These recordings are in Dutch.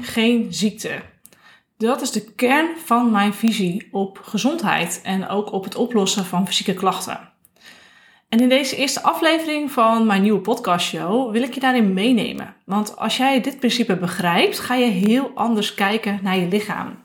geen ziekte. Dat is de kern van mijn visie op gezondheid en ook op het oplossen van fysieke klachten. En in deze eerste aflevering van mijn nieuwe podcastshow wil ik je daarin meenemen. Want als jij dit principe begrijpt, ga je heel anders kijken naar je lichaam.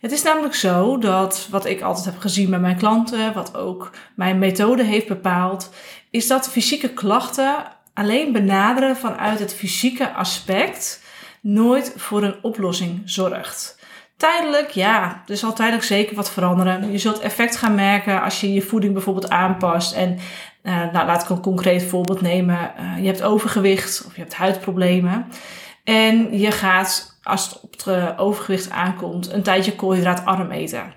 Het is namelijk zo dat wat ik altijd heb gezien bij mijn klanten, wat ook mijn methode heeft bepaald, is dat fysieke klachten alleen benaderen vanuit het fysieke aspect nooit voor een oplossing zorgt. Tijdelijk, ja, er zal tijdelijk zeker wat veranderen. Je zult effect gaan merken als je je voeding bijvoorbeeld aanpast. En uh, nou, laat ik een concreet voorbeeld nemen. Uh, je hebt overgewicht of je hebt huidproblemen. En je gaat, als het op het overgewicht aankomt, een tijdje koolhydraatarm eten.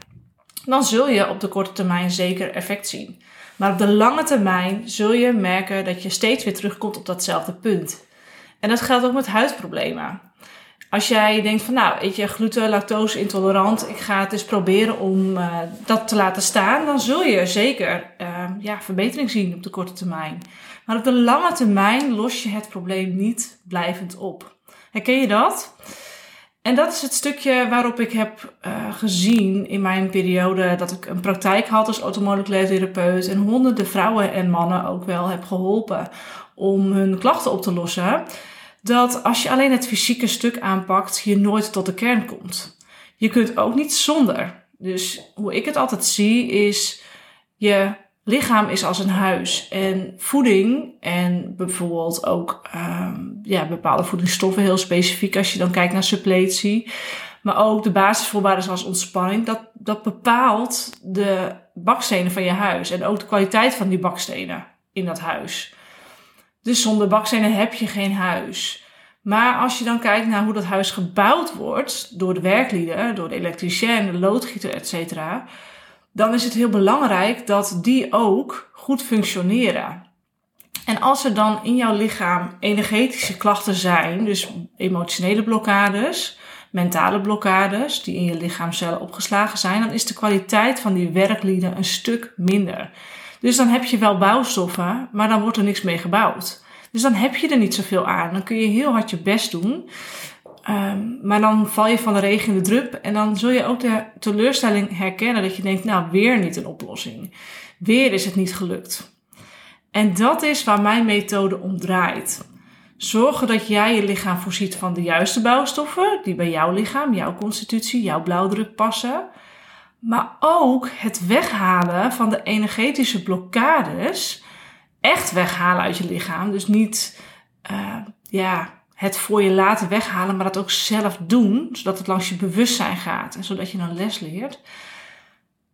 Dan zul je op de korte termijn zeker effect zien. Maar op de lange termijn zul je merken dat je steeds weer terugkomt op datzelfde punt. En dat geldt ook met huidproblemen. Als jij denkt van nou, eet je gluten, lactose intolerant, ik ga het eens proberen om uh, dat te laten staan, dan zul je zeker uh, ja, verbetering zien op de korte termijn. Maar op de lange termijn los je het probleem niet blijvend op. Herken je dat? En dat is het stukje waarop ik heb uh, gezien in mijn periode dat ik een praktijk had als automoleculair therapeut en honderden vrouwen en mannen ook wel heb geholpen om hun klachten op te lossen. Dat als je alleen het fysieke stuk aanpakt, je nooit tot de kern komt. Je kunt ook niet zonder. Dus hoe ik het altijd zie is je lichaam is als een huis. En voeding en bijvoorbeeld ook um, ja, bepaalde voedingsstoffen, heel specifiek als je dan kijkt naar suppletie. Maar ook de basisvoorwaarden zoals ontspanning, dat, dat bepaalt de bakstenen van je huis. En ook de kwaliteit van die bakstenen in dat huis. Dus zonder bakstenen heb je geen huis. Maar als je dan kijkt naar hoe dat huis gebouwd wordt door de werklieden, door de elektricien, de loodgieter, et cetera dan is het heel belangrijk dat die ook goed functioneren. En als er dan in jouw lichaam energetische klachten zijn, dus emotionele blokkades, mentale blokkades die in je lichaamcellen opgeslagen zijn, dan is de kwaliteit van die werklieden een stuk minder. Dus dan heb je wel bouwstoffen, maar dan wordt er niks mee gebouwd. Dus dan heb je er niet zoveel aan. Dan kun je heel hard je best doen. Um, maar dan val je van de regen in de drup en dan zul je ook de teleurstelling herkennen dat je denkt, nou weer niet een oplossing. Weer is het niet gelukt. En dat is waar mijn methode om draait. Zorgen dat jij je lichaam voorziet van de juiste bouwstoffen die bij jouw lichaam, jouw constitutie, jouw blauwdruk passen. Maar ook het weghalen van de energetische blokkades. Echt weghalen uit je lichaam. Dus niet, uh, ja, het voor je laten weghalen, maar dat ook zelf doen, zodat het langs je bewustzijn gaat en zodat je een les leert.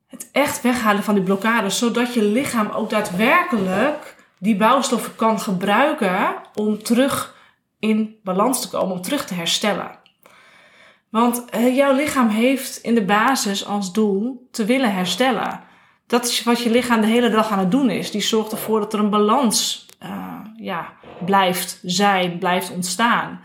Het echt weghalen van die blokkades, zodat je lichaam ook daadwerkelijk die bouwstoffen kan gebruiken om terug in balans te komen, om terug te herstellen. Want eh, jouw lichaam heeft in de basis als doel te willen herstellen. Dat is wat je lichaam de hele dag aan het doen is. Die zorgt ervoor dat er een balans uh, ja, blijft zijn, blijft ontstaan.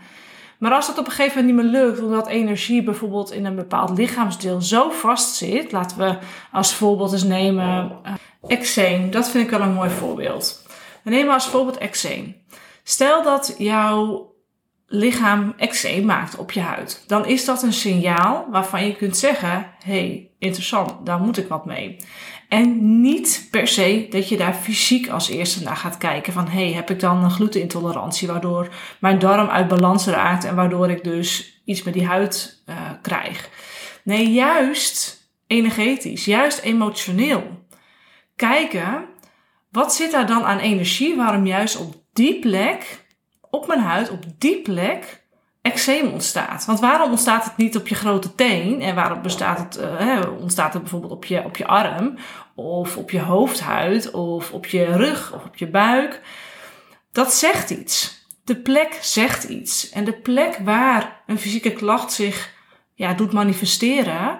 Maar als dat op een gegeven moment niet meer lukt, omdat energie bijvoorbeeld in een bepaald lichaamsdeel zo vast zit, laten we als voorbeeld eens nemen uh, eczeem. Dat vind ik wel een mooi voorbeeld. We nemen als voorbeeld eczeem. Stel dat jouw lichaam eczeem maakt op je huid, dan is dat een signaal waarvan je kunt zeggen: hey, interessant, daar moet ik wat mee. En niet per se dat je daar fysiek als eerste naar gaat kijken van hey, heb ik dan een glutenintolerantie waardoor mijn darm uit balans raakt en waardoor ik dus iets met die huid uh, krijg. Nee, juist energetisch, juist emotioneel. Kijken, wat zit daar dan aan energie waarom juist op die plek, op mijn huid, op die plek eczeem ontstaat. Want waarom ontstaat het niet op je grote teen? En waarom bestaat het, uh, ontstaat het bijvoorbeeld op je, op je arm? Of op je hoofdhuid? Of op je rug? Of op je buik? Dat zegt iets. De plek zegt iets. En de plek waar een fysieke klacht zich ja, doet manifesteren,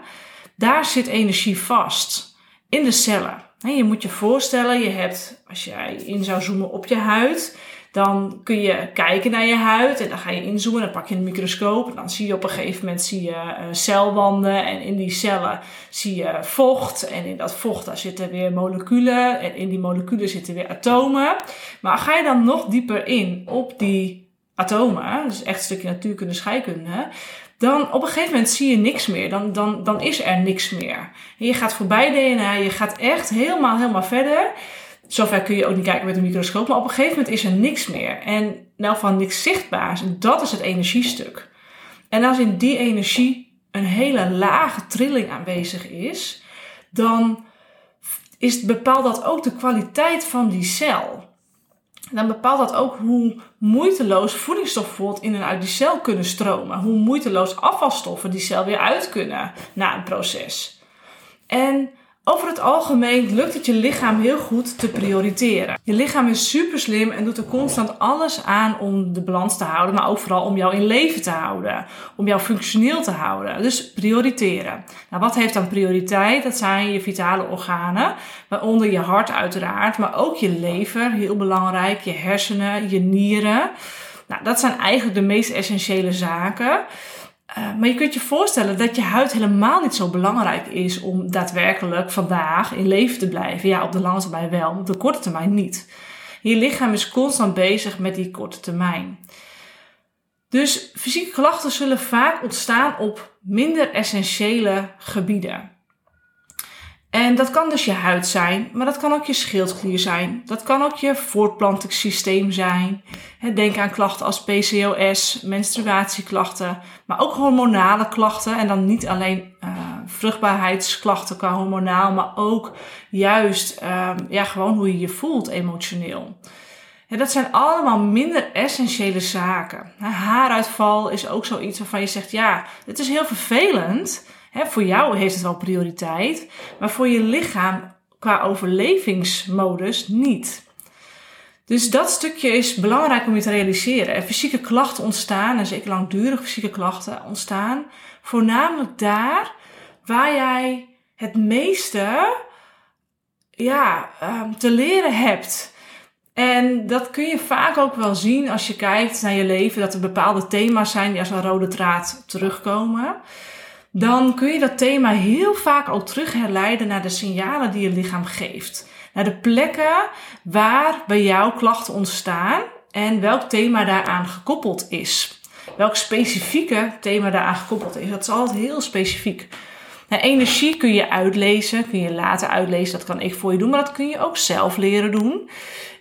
daar zit energie vast. In de cellen. Je moet je voorstellen, je hebt, als jij in zou zoomen op je huid, dan kun je kijken naar je huid en dan ga je inzoomen. Dan pak je een microscoop en dan zie je op een gegeven moment zie je, uh, celwanden. En in die cellen zie je vocht. En in dat vocht daar zitten weer moleculen. En in die moleculen zitten weer atomen. Maar ga je dan nog dieper in op die atomen, dus echt een stukje natuurkunde, scheikunde, dan op een gegeven moment zie je niks meer. Dan, dan, dan is er niks meer. Je gaat voorbij DNA, je gaat echt helemaal, helemaal verder. Zover kun je ook niet kijken met een microscoop, maar op een gegeven moment is er niks meer. En nou van niks zichtbaars, en dat is het energiestuk. En als in die energie een hele lage trilling aanwezig is, dan is, bepaalt dat ook de kwaliteit van die cel. Dan bepaalt dat ook hoe moeiteloos voedingsstoffen in en uit die cel kunnen stromen. Hoe moeiteloos afvalstoffen die cel weer uit kunnen na een proces. En over het algemeen lukt het je lichaam heel goed te prioriteren. Je lichaam is super slim en doet er constant alles aan om de balans te houden, maar ook vooral om jou in leven te houden, om jou functioneel te houden. Dus prioriteren. Nou, wat heeft dan prioriteit? Dat zijn je vitale organen, waaronder je hart uiteraard, maar ook je lever, heel belangrijk, je hersenen, je nieren. Nou, dat zijn eigenlijk de meest essentiële zaken. Eh, maar je kunt je voorstellen dat je huid helemaal niet zo belangrijk is om daadwerkelijk vandaag in leven te blijven. Ja, op de lange termijn wel, op de korte termijn niet. Je lichaam is constant bezig met die korte termijn. Dus fysieke klachten zullen vaak ontstaan op minder essentiële gebieden. En dat kan dus je huid zijn, maar dat kan ook je schildklier zijn. Dat kan ook je voortplantingssysteem zijn. Denk aan klachten als PCOS, menstruatieklachten, maar ook hormonale klachten. En dan niet alleen uh, vruchtbaarheidsklachten qua hormonaal, maar ook juist uh, ja, gewoon hoe je je voelt emotioneel. Dat zijn allemaal minder essentiële zaken. Haaruitval is ook zoiets waarvan je zegt, ja, het is heel vervelend voor jou heeft het wel prioriteit, maar voor je lichaam qua overlevingsmodus niet. Dus dat stukje is belangrijk om je te realiseren. Fysieke klachten ontstaan, en zeker langdurige fysieke klachten ontstaan, voornamelijk daar waar jij het meeste ja, ehm, te leren hebt. En dat kun je vaak ook wel zien als je kijkt naar je leven, dat er bepaalde thema's zijn die als een rode draad terugkomen dan kun je dat thema heel vaak ook terug herleiden naar de signalen die je lichaam geeft. Naar de plekken waar bij jou klachten ontstaan en welk thema daaraan gekoppeld is. Welk specifieke thema daaraan gekoppeld is. Dat is altijd heel specifiek. Nou, energie kun je uitlezen, kun je later uitlezen, dat kan ik voor je doen, maar dat kun je ook zelf leren doen.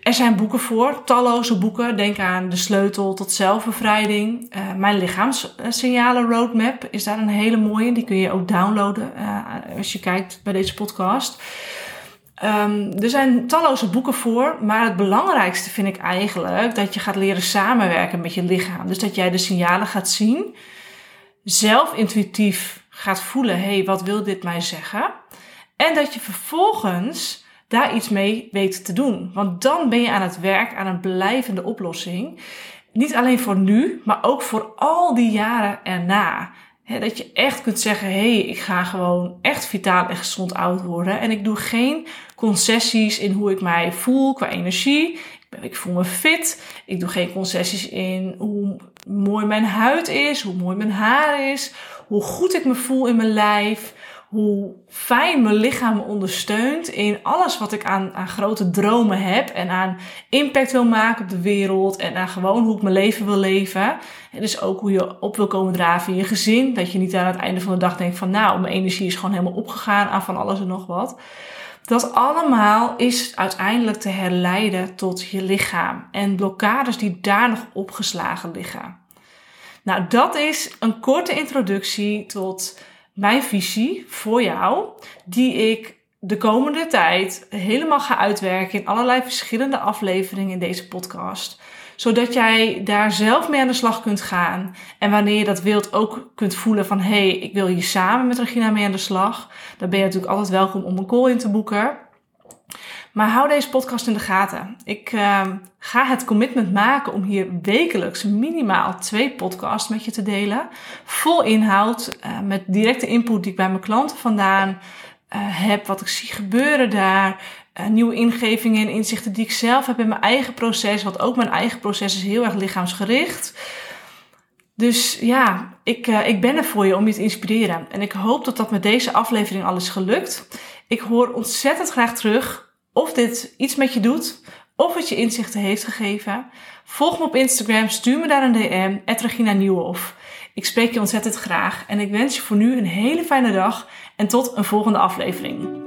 Er zijn boeken voor, talloze boeken. Denk aan De Sleutel tot Zelfbevrijding. Uh, mijn lichaamssignalen roadmap is daar een hele mooie. Die kun je ook downloaden uh, als je kijkt bij deze podcast. Um, er zijn talloze boeken voor, maar het belangrijkste vind ik eigenlijk dat je gaat leren samenwerken met je lichaam. Dus dat jij de signalen gaat zien, zelf intuïtief gaat voelen: hé, hey, wat wil dit mij zeggen? En dat je vervolgens daar iets mee weet te doen. Want dan ben je aan het werk aan een blijvende oplossing. Niet alleen voor nu, maar ook voor al die jaren erna. dat je echt kunt zeggen: hé, hey, ik ga gewoon echt vitaal en gezond oud worden. En ik doe geen concessies in hoe ik mij voel qua energie. Ik voel me fit. Ik doe geen concessies in hoe mooi mijn huid is, hoe mooi mijn haar is, hoe goed ik me voel in mijn lijf hoe fijn mijn lichaam me ondersteunt in alles wat ik aan, grote dromen heb en aan impact wil maken op de wereld en aan gewoon hoe ik mijn leven wil leven. En dus ook hoe je op wil komen draven in je gezin. Dat je niet aan het einde van de dag denkt van nou, mijn energie is gewoon helemaal opgegaan aan van alles en nog wat. Dat allemaal is uiteindelijk te herleiden tot je lichaam en blokkades die daar nog opgeslagen liggen. Nou, dat is een korte introductie tot mijn visie voor jou, die ik de komende tijd helemaal ga uitwerken in allerlei verschillende afleveringen in deze podcast. Zodat jij daar zelf mee aan de slag kunt gaan. En wanneer je dat wilt, ook kunt voelen van hé, hey, ik wil hier samen met Regina mee aan de slag. Dan ben je natuurlijk altijd welkom om een call in te boeken. Maar hou deze podcast in de gaten. Ik uh, ga het commitment maken om hier wekelijks minimaal twee podcasts met je te delen. Vol inhoud, uh, met directe input die ik bij mijn klanten vandaan uh, heb, wat ik zie gebeuren daar. Nieuwe ingevingen en inzichten die ik zelf heb in mijn eigen proces. Want ook mijn eigen proces is heel erg lichaamsgericht. Dus ja, ik, ik ben er voor je om je te inspireren. En ik hoop dat dat met deze aflevering alles gelukt. Ik hoor ontzettend graag terug of dit iets met je doet, of het je inzichten heeft gegeven. Volg me op Instagram, stuur me daar een DM, Regina Nieuwhof. Ik spreek je ontzettend graag en ik wens je voor nu een hele fijne dag en tot een volgende aflevering.